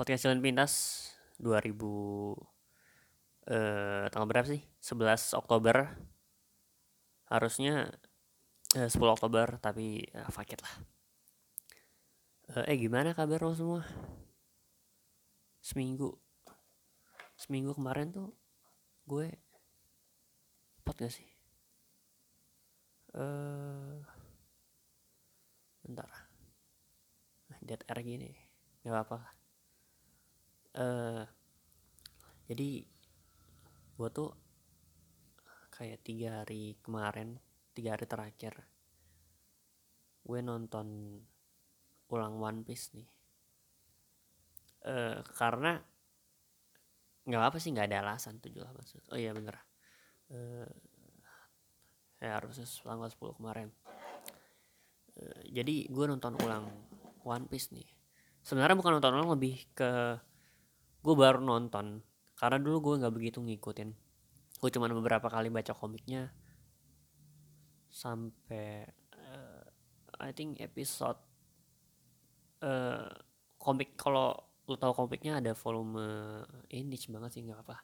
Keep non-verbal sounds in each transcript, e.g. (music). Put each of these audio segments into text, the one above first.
podcast Jalan Pintas 2000 eh tanggal berapa sih? 11 Oktober. Harusnya eh, 10 Oktober tapi ya, fuck lah. Eh, eh gimana kabar lo semua? Seminggu seminggu kemarin tuh gue pot gak sih? Eh bentar. Dead air gini. Gak apa-apa. Eh jadi gue tuh kayak tiga hari kemarin tiga hari terakhir gue nonton ulang One Piece nih. Eh karena nggak apa sih nggak ada alasan tujuh lah maksud. Oh iya bener. Eh ya harusnya tanggal 10 kemarin. Eh, jadi gue nonton ulang One Piece nih. Sebenarnya bukan nonton ulang lebih ke gue baru nonton. Karena dulu gue nggak begitu ngikutin. Gue cuma beberapa kali baca komiknya. Sampai eh, I think episode eh komik kalau lu tahu komiknya ada volume ini banget sih nggak apa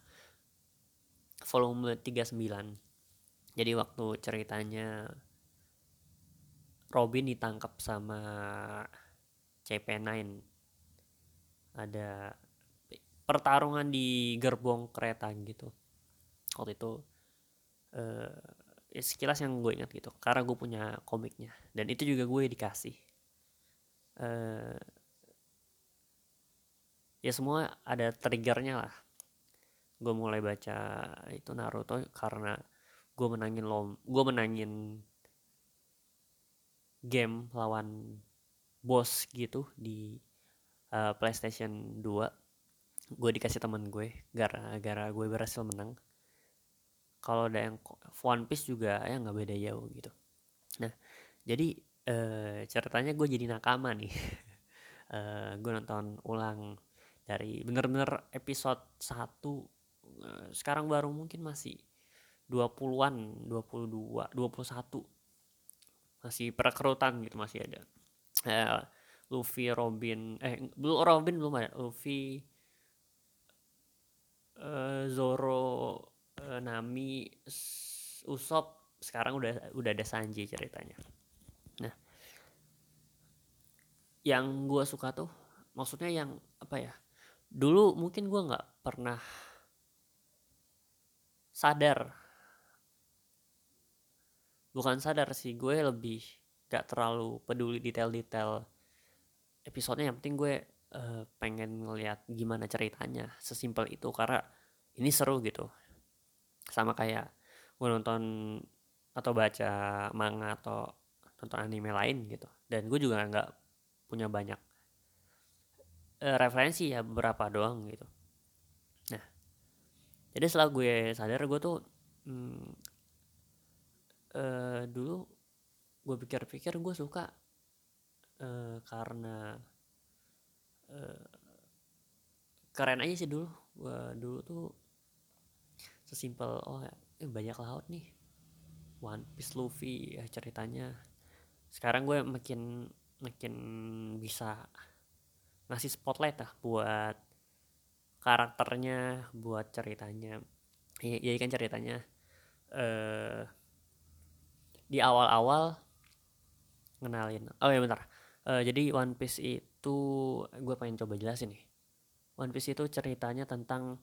volume 39 jadi waktu ceritanya Robin ditangkap sama CP9 ada pertarungan di gerbong kereta gitu. Waktu itu ya sekilas yang gue ingat gitu karena gue punya komiknya. Dan itu juga gue dikasih. Eh ya semua ada triggernya lah. Gue mulai baca itu Naruto karena gue menangin lom gue menangin game lawan bos gitu di eh, PlayStation 2 gue dikasih teman gue gara-gara gue berhasil menang. Kalau ada yang One Piece juga ya nggak beda jauh gitu. Nah jadi eh, ceritanya gue jadi nakama nih. (laughs) Eh, gue nonton ulang dari bener-bener episode 1 eh, sekarang baru mungkin masih 20-an 22 21 masih perekrutan gitu masih ada. Eh, Luffy Robin eh belum Robin belum ada Luffy eh, Zoro eh, Nami Usopp sekarang udah udah ada Sanji ceritanya. Nah yang gue suka tuh maksudnya yang apa ya dulu mungkin gue nggak pernah sadar. Bukan sadar sih gue lebih gak terlalu peduli detail-detail episodenya. Yang penting gue eh, pengen ngeliat gimana ceritanya sesimpel itu karena ini seru gitu. Sama kayak gue nonton atau baca manga atau nonton anime lain gitu. Dan gue juga nggak punya banyak eh, referensi ya beberapa doang gitu. Nah jadi setelah gue sadar gue tuh hmm, eh, dulu gue pikir-pikir gue suka eh, karena eh, keren aja sih dulu. Gue dulu tuh sesimpel oh ya, eh, banyak laut nih. One Piece Luffy ya ceritanya. Sekarang gue makin makin bisa ngasih spotlight lah buat karakternya buat ceritanya. Ya, jadi kan ceritanya. Eh di awal-awal ngenalin oh ya bentar. Eh, jadi One Piece itu gue pengen coba jelasin nih. One Piece itu ceritanya tentang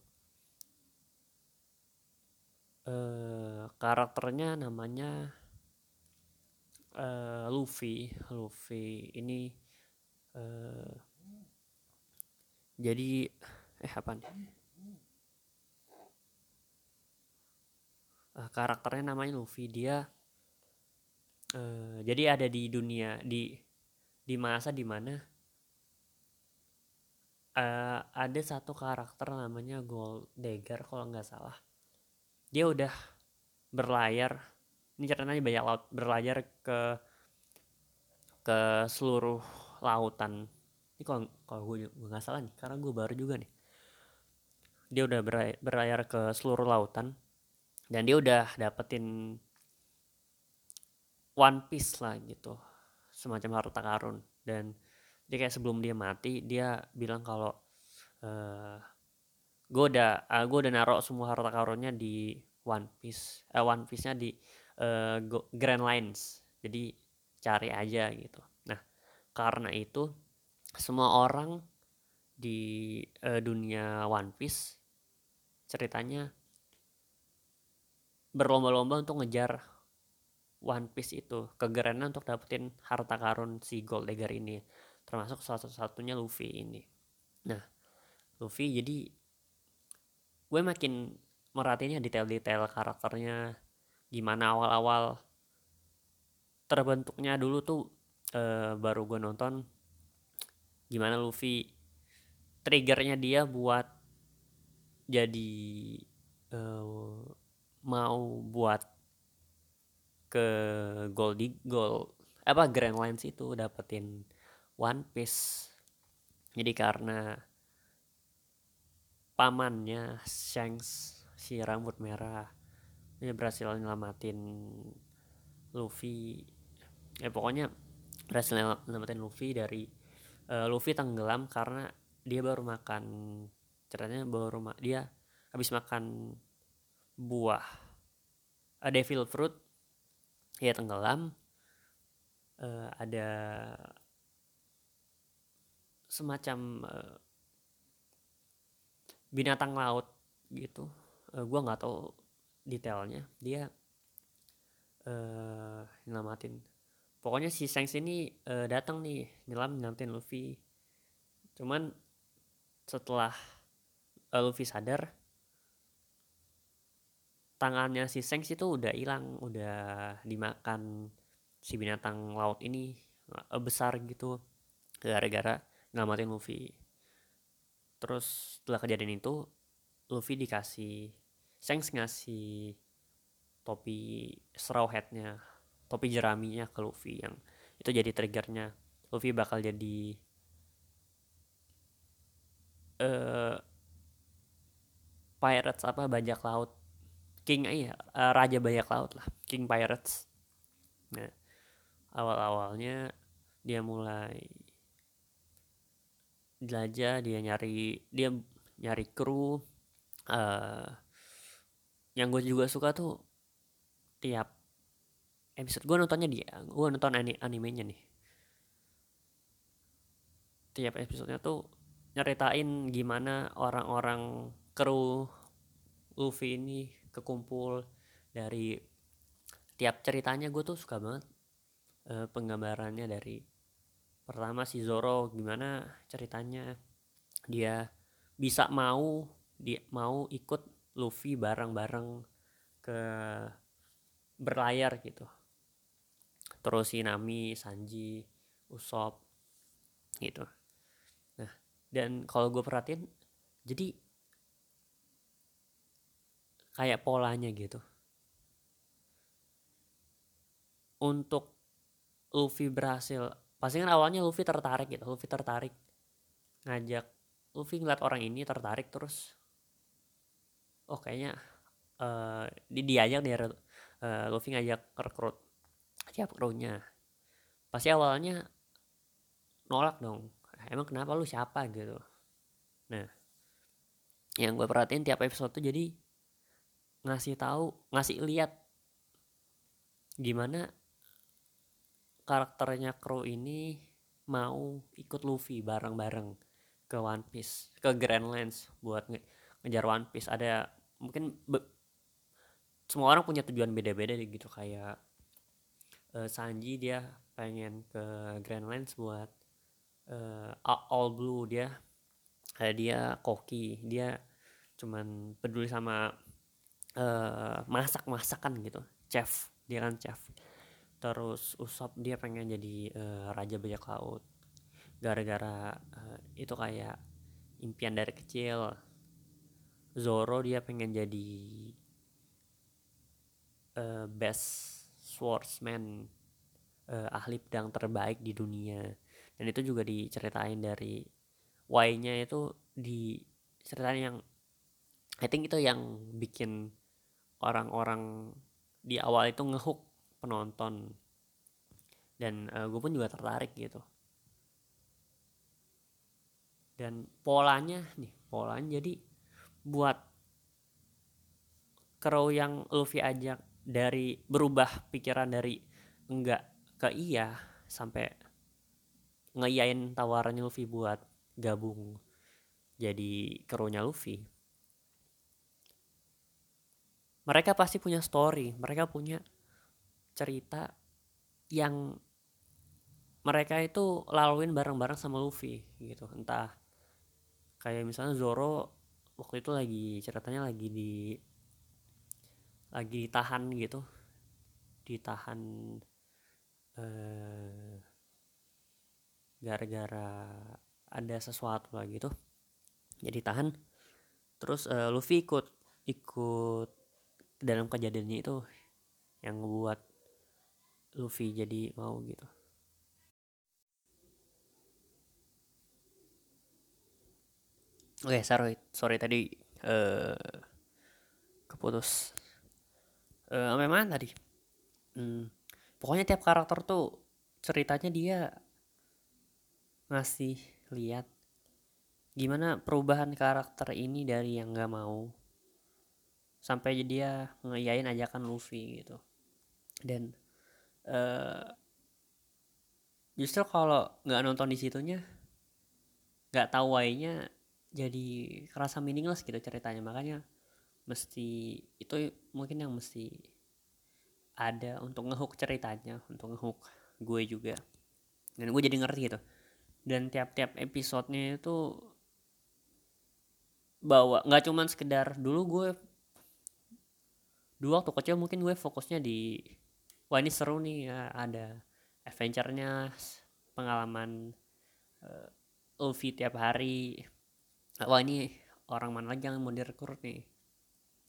eh karakternya namanya eh Luffy. Luffy ini eh jadi eh apa nih? Eh, karakternya namanya Luffy. Dia eh jadi ada di dunia di di masa di mana eh ada satu karakter namanya Gold Dagger kalau nggak salah. Dia udah berlayar ini ceritanya banyak laut berlayar ke ke seluruh lautan. Ini kalau kalau gue nggak salah nih karena gue baru juga nih. Dia udah berlayar ke seluruh lautan dan dia udah dapetin One Piece lah gitu semacam harta karun. Dan dia kayak sebelum dia mati dia bilang kalau uh, gue udah uh, gue udah naruh semua harta karunnya di One Piece uh, One Piece-nya di uh, Grand Lines. Jadi cari aja gitu. Nah karena itu semua orang di uh, dunia One Piece ceritanya berlomba-lomba untuk ngejar One Piece itu kegerannya untuk dapetin harta karun si Gold Digger ini termasuk salah satu-satunya Luffy ini. Nah Luffy jadi gue makin merhatiinnya detail-detail karakternya gimana awal-awal terbentuknya dulu tuh uh, baru gue nonton gimana Luffy triggernya dia buat jadi uh, mau buat ke Gold Gold apa Grand Lines itu dapetin One Piece. Jadi karena pamannya Shanks si rambut merah dia berhasil nyelamatin Luffy. Ya pokoknya berhasil nyelamatin Luffy dari uh, Luffy tenggelam karena dia baru makan ceritanya baru ma dia habis makan buah a devil fruit. Ya tenggelam uh, ada semacam uh, binatang laut gitu. Uh, gue nggak tahu detailnya. Dia uh, nyelamatin. Pokoknya si Shanks ini uh, datang nih nyelam nyelamatin Luffy. Cuman setelah uh, Luffy sadar tangannya si Shanks itu udah hilang udah dimakan si binatang laut ini besar gitu gara-gara nyelamatin Luffy. Terus setelah kejadian itu Luffy dikasih Shanks ngasih topi straw hatnya topi jeraminya ke Luffy yang itu jadi triggernya. Luffy bakal jadi uh, pirates apa bajak laut. King iya uh, raja bajak laut lah king pirates. Nah awal awalnya dia mulai jelajah dia nyari dia nyari kru uh, yang gue juga suka tuh tiap episode gue nontonnya dia gue nonton animenya nih. Tiap episodenya tuh nyeritain gimana orang-orang kru Luffy ini kekumpul dari tiap ceritanya gue tuh suka banget uh, penggambarannya dari pertama si Zoro gimana ceritanya dia bisa mau dia mau ikut Luffy bareng-bareng ke berlayar gitu terus si Nami, Sanji, Usop gitu. Nah, dan kalau gue perhatiin jadi kayak polanya gitu. Untuk Luffy berhasil, pasti kan awalnya Luffy tertarik gitu, Luffy tertarik ngajak Luffy ngeliat orang ini tertarik terus oh kayaknya uh, di diajak dia uh, Luffy ngajak rekrut siap krunya. Pasti awalnya nolak dong emang kenapa lu siapa? gitu. Nah yang gue perhatiin tiap episode tuh jadi ngasih tahu ngasih lihat gimana karakternya kru ini mau ikut Luffy bareng-bareng ke One Piece ke Grand Lines buat nge ngejar One Piece. Ada mungkin semua orang punya tujuan beda-beda gitu. Kayak uh, Sanji dia pengen ke Grand Lines buat uh, all blue dia. Kayak dia koki dia cuman peduli sama uh, masak masakan gitu. Chef dia kan chef terus Usop dia pengen jadi uh, raja bajak laut. Gara-gara uh, itu kayak impian dari kecil. Zoro dia pengen jadi uh, best swordsman uh, ahli pedang terbaik di dunia. Dan itu juga diceritain dari why-nya itu di ceritain yang I think itu yang bikin orang-orang di awal itu ngehook penonton. Dan uh, gue pun juga tertarik gitu. Dan polanya nih polanya jadi buat Crow yang Luffy ajak dari berubah pikiran dari enggak ke iya sampai ngeiyain tawarannya Luffy buat gabung jadi krunya Luffy mereka pasti punya story mereka punya cerita yang mereka itu laluin bareng-bareng sama Luffy gitu. Entah kayak misalnya Zoro waktu itu lagi ceritanya lagi di lagi ditahan gitu. Ditahan eh, gara-gara ada sesuatu lah gitu. Jadi tahan terus uh, Luffy ikut ikut dalam kejadiannya itu yang membuat Luffy jadi mau gitu Oke, okay, sorry, sorry tadi uh, keputus. Uh, memang tadi? Hmm, pokoknya tiap karakter tuh ceritanya dia ngasih lihat gimana perubahan karakter ini dari yang nggak mau sampai dia ngeyain ajakan Luffy gitu dan uh, justru kalau nggak nonton di situnya nggak tahu why-nya jadi kerasa meaningless gitu ceritanya. Makanya mesti itu mungkin yang mesti ada untuk ngehook ceritanya untuk ngehook gue juga. Dan gue jadi ngerti gitu. Dan tiap-tiap episodenya itu bawa nggak cuman sekedar dulu gue dulu waktu kecil mungkin gue fokusnya di wah ini seru nih ya, ada adventure-nya pengalaman uh, Ulfi tiap hari. Wah ini orang mana lagi yang mau direkrut nih?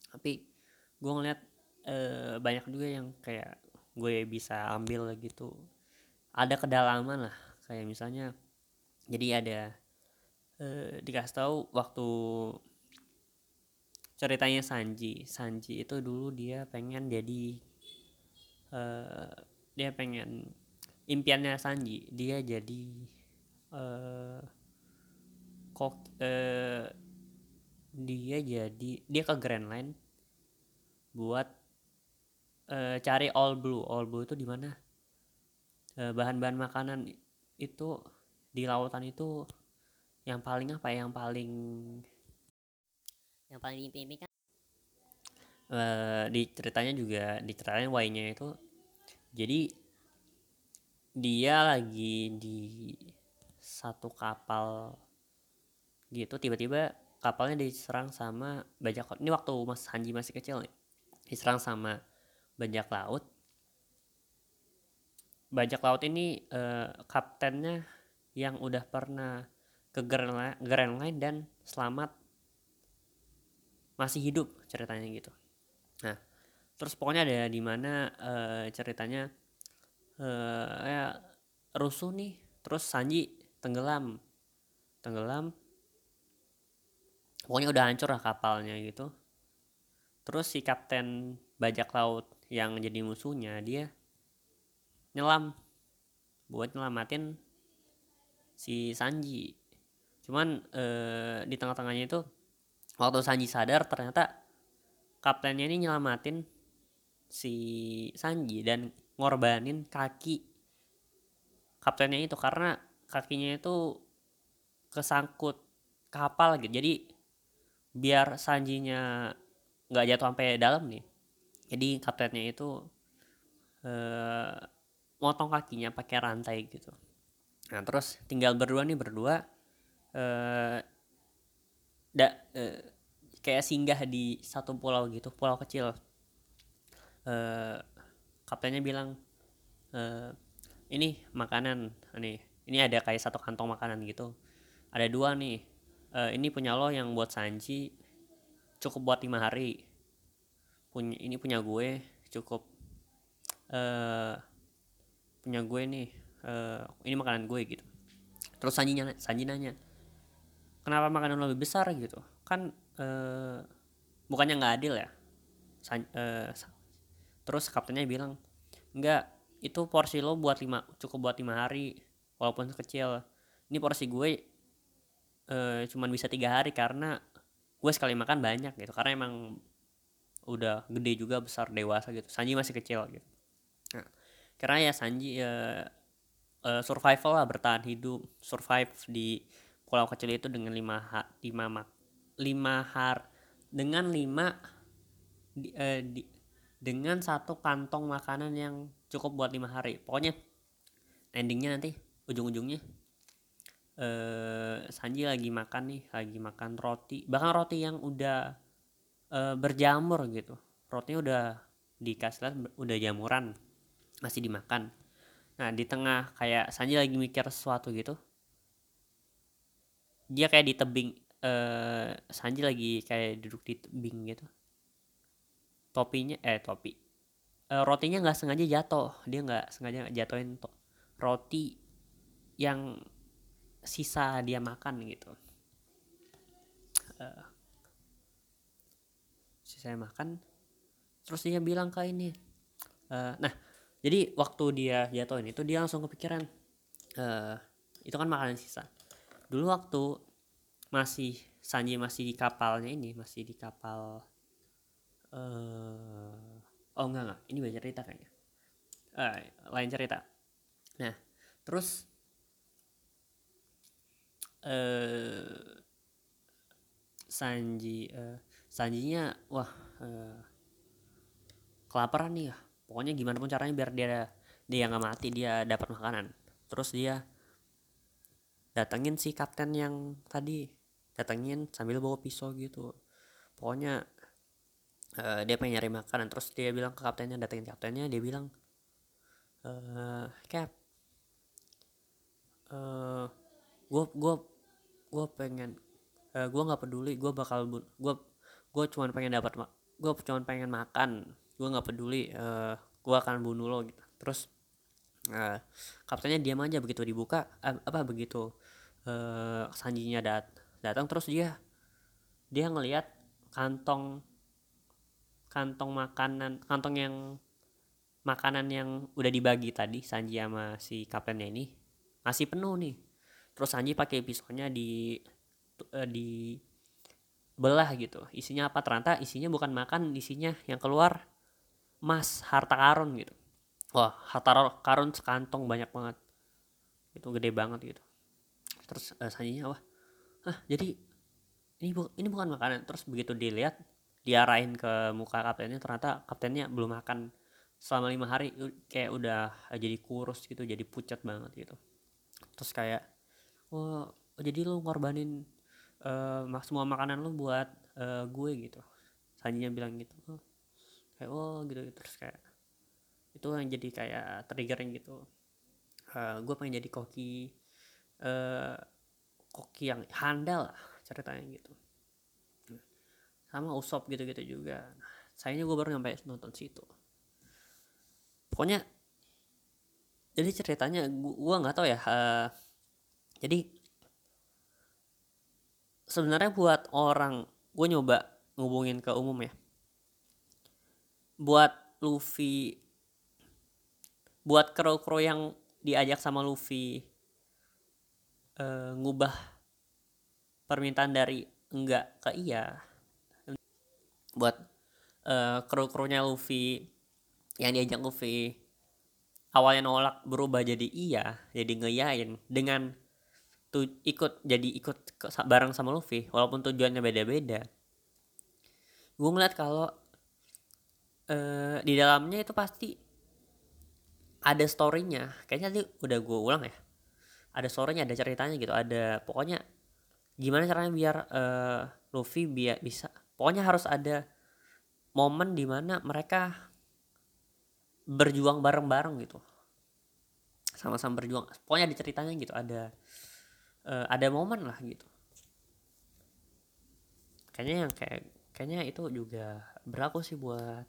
Tapi gue ngeliat uh, banyak juga yang kayak gue bisa ambil gitu. Ada kedalaman lah kayak misalnya jadi ada uh, dikasih tahu waktu ceritanya Sanji. Sanji itu dulu dia pengen jadi uh, dia pengen impiannya Sanji. Dia jadi uh, kok eh, dia jadi dia ke Grand Line buat eh, cari all blue. All blue itu di mana? Eh, bahan-bahan makanan itu di lautan itu yang paling apa ya, yang paling yang paling diimpikan uh, di ceritanya juga diceritain why-nya itu jadi dia lagi di satu kapal gitu tiba-tiba kapalnya diserang sama bajak laut. Ini waktu Mas Hanji masih kecil nih. Diserang sama bajak laut. Bajak laut ini eh, kaptennya yang udah pernah ke Grand, Line dan selamat. Masih hidup ceritanya gitu. Nah terus pokoknya ada di mana uh, ceritanya uh, ya rusuh nih. Terus Sanji tenggelam. Tenggelam. Pokoknya udah hancur lah kapalnya gitu. Terus si kapten bajak laut yang jadi musuhnya dia nyelam. Buat nyelamatin si Sanji. Cuman ee, di tengah-tengahnya itu waktu Sanji sadar ternyata kaptennya ini nyelamatin si Sanji dan ngorbanin kaki kaptennya itu karena kakinya itu kesangkut kapal gitu. Jadi biar Sanjinya nggak jatuh sampai dalam nih jadi kaptennya itu eh, motong kakinya pakai rantai gitu. Nah terus tinggal berdua nih berdua eh, da, eh, kayak singgah di satu pulau gitu pulau kecil eh, kaptennya bilang eh, ini makanan nih ini ada kayak satu kantong makanan gitu. Ada dua nih. Uh, ini punya lo yang buat Sanji cukup buat lima hari. Punya ini punya gue cukup uh, punya gue nih uh, ini makanan gue gitu. Terus Sanji nanya, Sanji nanya kenapa makanan lebih besar? gitu. Kan uh, bukannya nggak adil ya San, uh, terus kaptennya bilang enggak itu porsi lo buat lima cukup buat lima hari walaupun kecil ini porsi gue uh, cuman bisa tiga hari karena gue sekali makan banyak gitu karena emang udah gede juga besar dewasa gitu. Sanji masih kecil gitu. Nah, karena ya Sanji ya uh, survival lah bertahan hidup survive di pulau kecil itu dengan lima ha, lima mak lima har dengan lima di, uh, di, dengan satu kantong makanan yang cukup buat lima hari. Pokoknya endingnya nanti ujung-ujungnya. Uh, Sanji lagi makan nih lagi makan roti. Bahkan roti yang udah uh, berjamur gitu. Rotinya udah dikasih udah jamuran masih dimakan. Nah di tengah kayak Sanji lagi mikir sesuatu gitu. Dia kayak di tebing uh, Sanji lagi kayak duduk di tebing gitu topinya eh topi. Uh, rotinya nggak sengaja jatuh. Dia nggak sengaja jatuhin to roti yang sisa dia makan gitu. Uh, sisa makan. Terus dia bilang ke ini uh, nah jadi waktu dia jatuhin itu dia langsung kepikiran uh, itu kan makanan sisa. Dulu waktu masih Sanji masih di kapalnya ini masih di kapal uh, oh enggak enggak. Ini banyak cerita kayaknya. Uh, lain cerita. Nah terus uh, Sanji uh, Sanjinya wah uh, kelaparan nih ya. Pokoknya gimana pun caranya biar dia dia nggak mati dia dapat makanan. Terus dia datengin si kapten yang tadi datengin sambil bawa pisau gitu. Pokoknya uh, dia pengen nyari makanan. Terus dia bilang ke kaptennya datengin kaptennya dia bilang uh, cap uh, gue gue gue pengen uh, gue nggak peduli gue bakal gue gue cuma pengen dapat gue cuma pengen makan. Gue nggak peduli uh, gue akan bunuh lo gitu. Terus uh, kaptennya diam aja begitu dibuka uh, apa begitu uh, sanjinya dat datang. Terus dia dia ngelihat kantong kantong makanan kantong yang makanan yang udah dibagi tadi Sanji sama si kaptennya ini masih penuh nih. Terus Sanji pakai pisaunya di uh, di belah gitu. Isinya apa? Ternyata isinya bukan makan isinya yang keluar emas harta karun gitu. Wah harta karun sekantong banyak banget. Itu gede banget gitu. Terus uh, sanjinya wah ah jadi ini bu ini bukan makanan. Terus begitu dilihat diarahin ke muka kaptennya ternyata kaptennya belum makan selama lima hari. Kayak udah jadi kurus gitu jadi pucat banget gitu. Terus kayak wah jadi lu ngorbanin uh, semua makanan lu buat uh, gue gitu. Sanjinya bilang gitu. Oh, kayak oh gitu, gitu terus kayak itu yang jadi kayak triggering gitu. Uh, gue pengen jadi koki uh, koki yang handal ceritanya gitu sama usop gitu-gitu juga. Sayangnya gue baru nyampe nonton situ. Pokoknya jadi ceritanya gue nggak tahu ya uh, jadi sebenarnya buat orang gue nyoba ngubungin ke umum ya. Buat Luffy buat kro-kro yang diajak sama Luffy uh, ngubah permintaan dari enggak ke iya buat uh, kru-krunya Luffy yang diajak Luffy. Awalnya nolak berubah jadi iya jadi ngeyain dengan tuh ikut jadi ikut bareng sama Luffy walaupun tujuannya beda-beda. Gue ngeliat kalau uh, di dalamnya itu pasti ada storynya. Kayaknya tadi udah gue ulang ya. Ada storynya ada ceritanya gitu ada pokoknya gimana caranya biar uh, Luffy biar bisa pokoknya harus ada momen di mana mereka berjuang bareng-bareng gitu. Sama-sama berjuang. Pokoknya ada ceritanya gitu ada uh, ada momen lah gitu. Kayaknya yang kayak kayaknya itu juga berlaku sih buat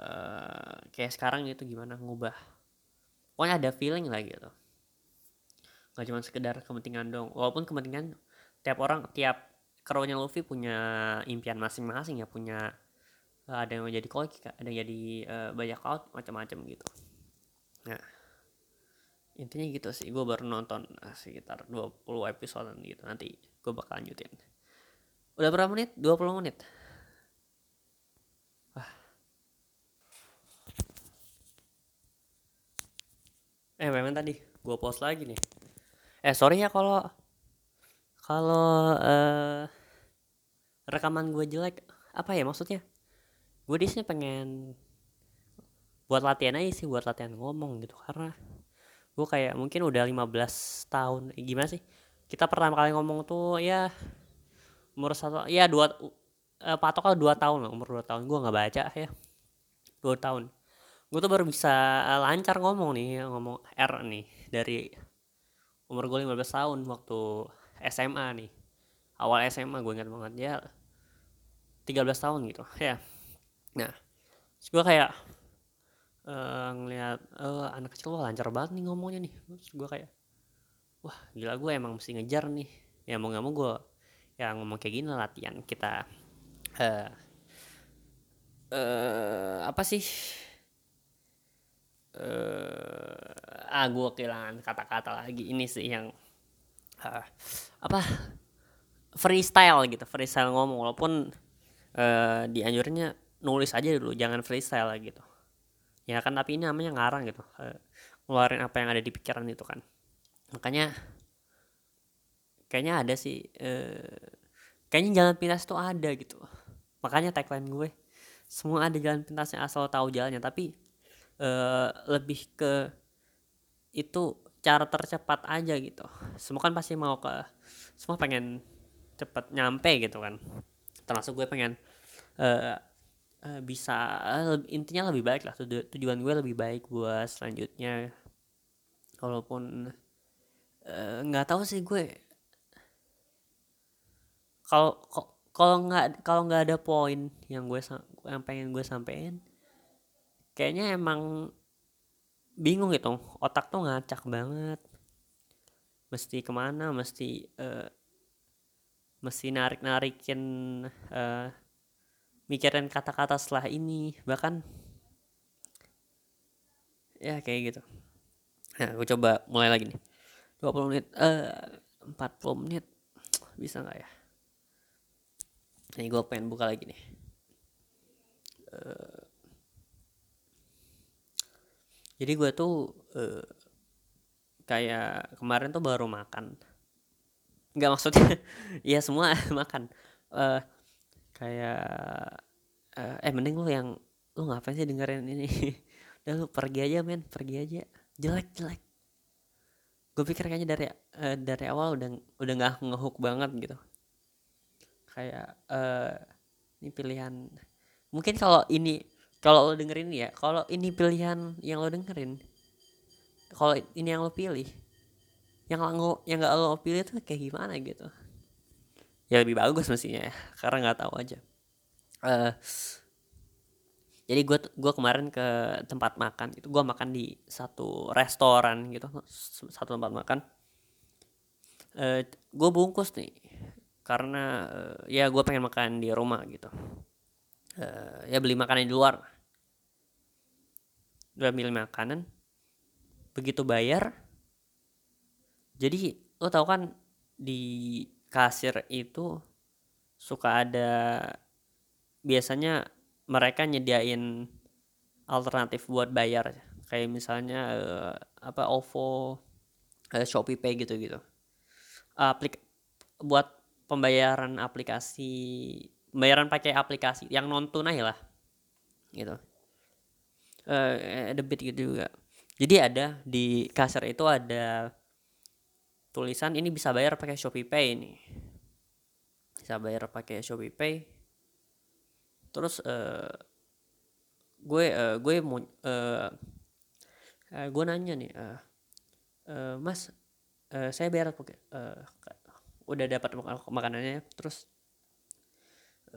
uh, kayak sekarang itu gimana ngubah. Pokoknya ada feeling lah gitu. Nggak cuma sekedar kepentingan dong. Walaupun kepentingan tiap orang tiap krunya Luffy punya impian masing-masing ya punya uh, ada yang jadi koki ada yang jadi uh, banyak laut macam-macam gitu. Nah intinya gitu sih. Gue baru nonton uh, sekitar 20 episode gitu. Nanti gue bakal lanjutin. Udah berapa menit? 20 menit. Wah. Eh memang tadi gue post lagi nih. Eh sorry ya kalau kalau uh, rekaman gue jelek. Apa ya maksudnya? Gue di sini pengen buat latihan aja sih buat latihan ngomong gitu. Karena gue kayak mungkin udah 15 tahun. Eh, gimana sih? Kita pertama kali ngomong tuh ya umur satu ya dua uh, patok dua tahun lah umur dua tahun. Gue nggak baca ya. Dua tahun. Gue tuh baru bisa lancar ngomong nih ngomong R nih dari umur gue 15 tahun waktu SMA nih. Awal SMA gue ingat banget. Ya 13 tahun gitu ya. Nah gue kayak uh, ngelihat uh, anak kecil wah lancar banget nih ngomongnya nih. Terus gue kayak wah gila gue emang mesti ngejar nih. Ya mau nggak mau gue ya ngomong kayak gini latihan kita uh, uh, apa sih? Uh, ah gue kehilangan kata-kata lagi ini sih yang uh, apa? Freestyle gitu freestyle ngomong walaupun uh, dianjurnya nulis aja dulu jangan freestyle gitu. Ya kan tapi ini namanya ngarang gitu ngeluarin apa yang ada di pikiran itu kan. Makanya kayaknya ada sih eh, kayaknya jalan pintas itu ada gitu. Makanya tagline gue semua ada jalan pintasnya asal tahu jalannya. Tapi eh, lebih ke itu cara tercepat aja gitu. Semua kan pasti mau ke semua pengen cepet nyampe gitu kan termasuk gue pengen uh, uh, bisa uh, intinya lebih baik lah tuju tujuan gue lebih baik buat selanjutnya. Walaupun nggak uh, tahu sih gue. Kalau kalau nggak kalau nggak ada poin yang gue yang pengen gue sampein kayaknya emang bingung gitu. Otak tuh ngacak banget. Mesti ke mana mesti uh, mesti narik narikin uh, mikirin kata-kata setelah ini. Bahkan ya kayak gitu. Nah gue coba mulai lagi nih. 20 menit eh uh, 40 menit. Bisa nggak ya? Ini gue pengen buka lagi nih. Uh, jadi gue tuh uh, kayak kemarin tuh baru makan nggak maksudnya (laughs) ya semua (laughs) makan. Uh, kayak uh, eh mending lu yang lu ngapain sih dengerin ini? (laughs) Udah lu pergi aja men. Pergi aja. Jelek jelek. Gue pikir kayaknya dari uh, dari awal udah udah nggak ngehook banget gitu. Kayak uh, ini pilihan. Mungkin kalau ini kalau lo dengerin ya kalau ini pilihan yang lo dengerin kalau ini yang lo pilih yang lo yang nggak lo pilih tuh kayak gimana gitu. Ya lebih bagus mestinya ya karena nggak tahu aja. Uh, jadi gue gue kemarin ke tempat makan itu gue makan di satu restoran gitu satu tempat makan. Uh, eh, gue bungkus nih karena uh, ya gue pengen makan di rumah gitu. Uh, ya beli makanan di luar. Gue beli makanan begitu bayar jadi lo tau kan di kasir itu suka ada biasanya mereka nyediain alternatif buat bayar. Kayak misalnya uh, apa OVO uh, Shopee Pay gitu gitu aplik buat pembayaran aplikasi pembayaran pakai aplikasi yang non tunai lah gitu. Uh, debit gitu juga. Jadi ada di kasir itu ada tulisan ini bisa bayar pakai Shopee Pay ini bisa bayar pakai Shopee Pay. Terus uh, gue uh, gue mau uh, uh, gue nanya nih uh, uh, mas uh, saya bayar pakai uh, udah dapat mak makanannya. Terus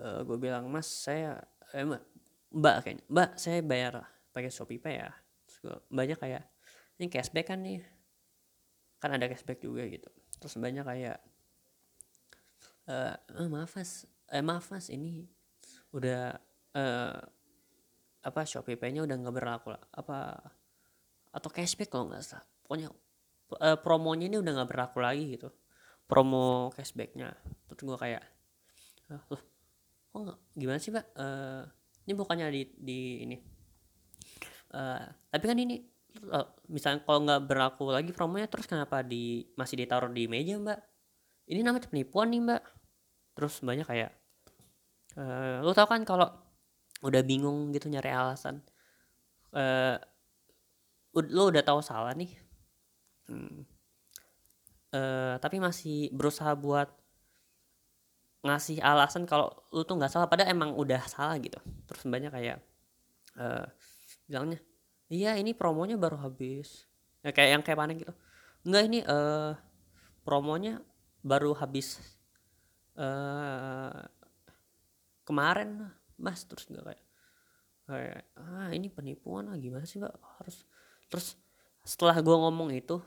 uh, gue bilang mas saya eh, mbak kayaknya mbak saya bayar pakai Shopee Pay ya. Terus gue, mbaknya kayak ini cashback kan nih kan ada cashback juga gitu. Terus banyak kayak uh, oh, maaf mas. Eh maaf mas ini udah uh, apa Shopee Pay-nya udah nggak berlaku lah. Apa atau cashback kalau nggak salah. Pokoknya uh, promonya ini udah nggak berlaku lagi gitu. Promo cashbacknya. Terus gue kayak loh kok nggak gimana sih mbak uh, ini bukannya di di ini uh, tapi kan ini uh, misalnya kalau nggak berlaku lagi promonya terus kenapa di masih ditaruh di meja mbak? Ini namanya penipuan nih mbak. Terus banyak kayak uh, lo tau kan kalau udah bingung gitu nyari alasan uh, lo udah tahu salah nih. Hmm. uh, tapi masih berusaha buat ngasih alasan kalau lu tuh nggak salah padahal emang udah salah gitu. Terus banyak kayak uh, bilangnya iya ini promonya baru habis. Ya, kayak yang kayak mana gitu. Enggak ini uh, promonya baru habis uh, kemarin mas. Terus nggak kayak kayak ah ini penipuan lah gimana sih mbak? Harus terus setelah gue ngomong itu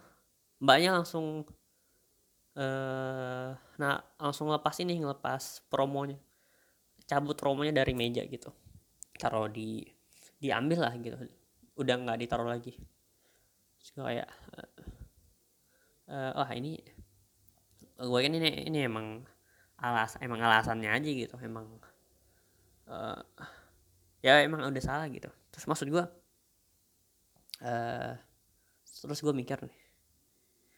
mbaknya langsung uh, nah langsung lepas ini ngelepas promonya. Cabut promonya dari meja gitu. Taruh di diambil lah gitu udah nggak ditaruh lagi. Terus kayak uh, uh, wah ini gue kan ini ini emang alas emang alasannya aja gitu emang uh, ya emang udah salah gitu. Terus maksud gue uh, terus gue mikir nih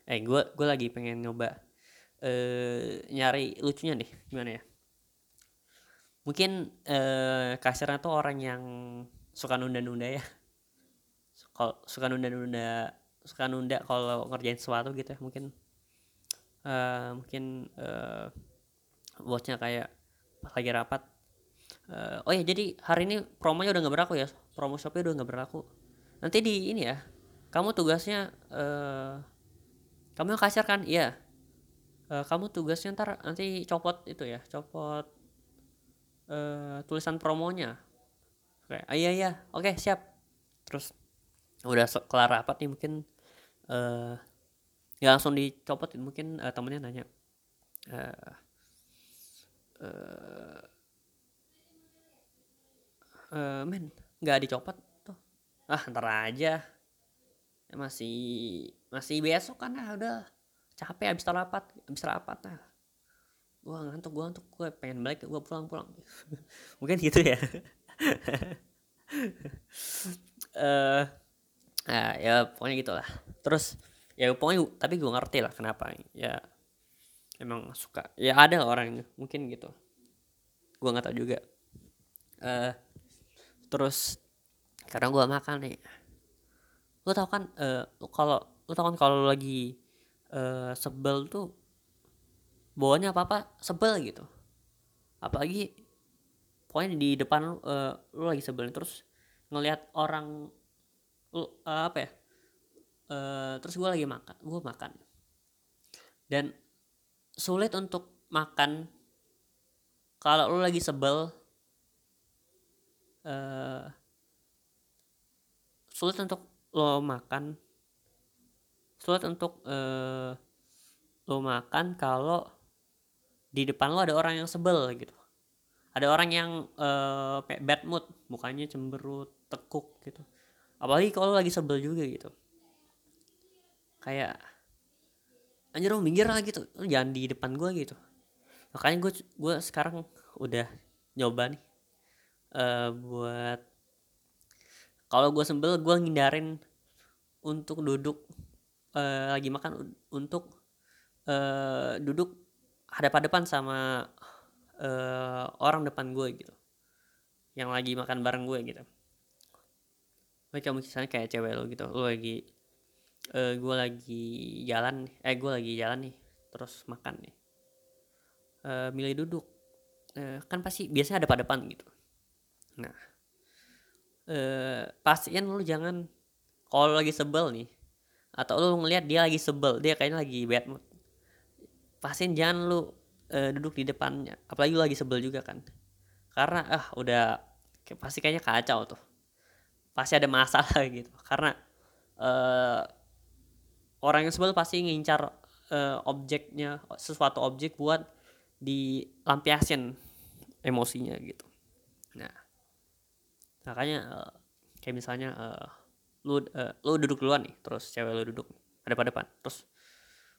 eh gue gue lagi pengen nyoba uh, nyari lucunya nih gimana ya? Mungkin uh, kasirnya tuh orang yang suka nunda-nunda ya kalau suka nunda-nunda suka nunda kalau ngerjain sesuatu gitu ya mungkin uh, mungkin uh, bosnya kayak pas lagi rapat uh, oh ya jadi hari ini promonya udah nggak berlaku ya promo shopnya udah nggak berlaku. Nanti di ini ya kamu tugasnya uh, kamu yang kasir kan? Iya. Uh, kamu tugasnya ntar nanti copot itu ya copot uh, tulisan promonya. Kayak ah, iya iya oke siap. Terus udah kelar rapat nih mungkin uh, ya langsung dicopot mungkin uh, temennya nanya uh, uh, uh, men nggak dicopot tuh. Ah ntar aja. Ya, masih masih besok kan ah udah. Capek abis rapat abis rapat nah gue ngantuk gue ngantuk gue pengen balik gue pulang pulang (laughs) mungkin gitu ya. Uh, (laughs) nah, ya pokoknya gitulah. Terus ya pokoknya tapi gue ngerti lah kenapa. Ya emang suka. Ya ada orang mungkin gitu. Gue nggak tahu juga. Uh, terus karena gue makan nih. Lo tau kan uh, kalau lo tau kan kalau lagi uh, sebel tuh bawahnya apa apa sebel gitu. Apalagi pokoknya di depan uh, lu lagi sebel terus ngelihat orang uh, apa ya? Uh, terus gue lagi makan gue makan. Dan sulit untuk makan kalau lu lagi sebel uh, sulit untuk lo makan. Sulit untuk uh, lo makan kalau di depan lo ada orang yang sebel gitu. Ada orang yang uh, bad mood mukanya cemberut tekuk gitu apalagi kalau lagi sebel juga gitu. Kayak anjir lo minggir lah gitu. Jangan di depan gue gitu. Makanya gue gue sekarang udah nyoba nih uh, buat kalau gue sebel gue ngindarin untuk duduk uh, lagi makan untuk uh, duduk hadap-hadapan sama uh, orang depan gue gitu. Yang lagi makan bareng gue gitu mereka misalnya kayak cewek lo gitu lo lagi uh, gue lagi jalan eh gue lagi jalan nih terus makan nih. Uh, milih duduk. Uh, kan pasti biasanya ada pada depan gitu. Nah uh, pastiin lo jangan kalau lagi sebel nih atau lu ngelihat dia lagi sebel dia kayaknya lagi bad mood pastiin jangan lu uh, duduk di depannya. Apalagi lu lagi sebel juga kan. Karena ah udah pasti kayaknya kacau tuh pasti ada masalah (laughs) gitu. Karena uh, orang yang sebel pasti ngincar uh, objeknya sesuatu objek buat dilampiasin emosinya gitu. Nah makanya uh, kayak misalnya uh, lu uh, lu duduk duluan nih terus cewek lu duduk ada pada depan terus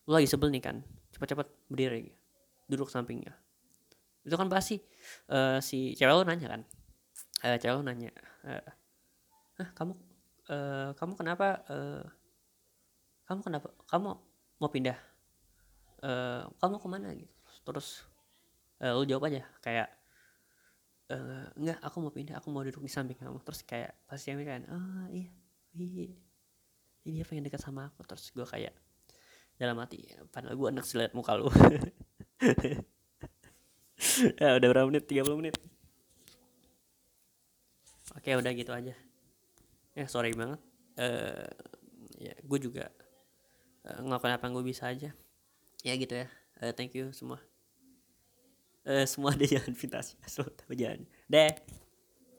lu lagi sebel nih kan cepat-cepat berdiri duduk sampingnya. Itu kan pasti uh, si cewek lu nanya kan uh, cewek lu nanya uh, Hah, kamu uh, kamu kenapa uh, kamu kenapa kamu mau pindah? Uh, kamu ke mana? Gitu. Terus uh, lu jawab aja kayak uh, enggak aku mau pindah aku mau duduk di samping kamu. Terus kayak pasti yang kan oh iya iya ini dia pengen dekat sama aku. Terus gue kayak dalam hati padahal gue anak seliat muka lu. (laughs) Ya udah berapa menit? 30 menit. Oke udah gitu aja ya sorry banget. Uh, ya gue juga uh, ngelakuin apa yang gue bisa aja. Ya gitu ya. Uh, thank you semua. Uh, semua (laughs) ada jangan fitasi asal tahu jangan deh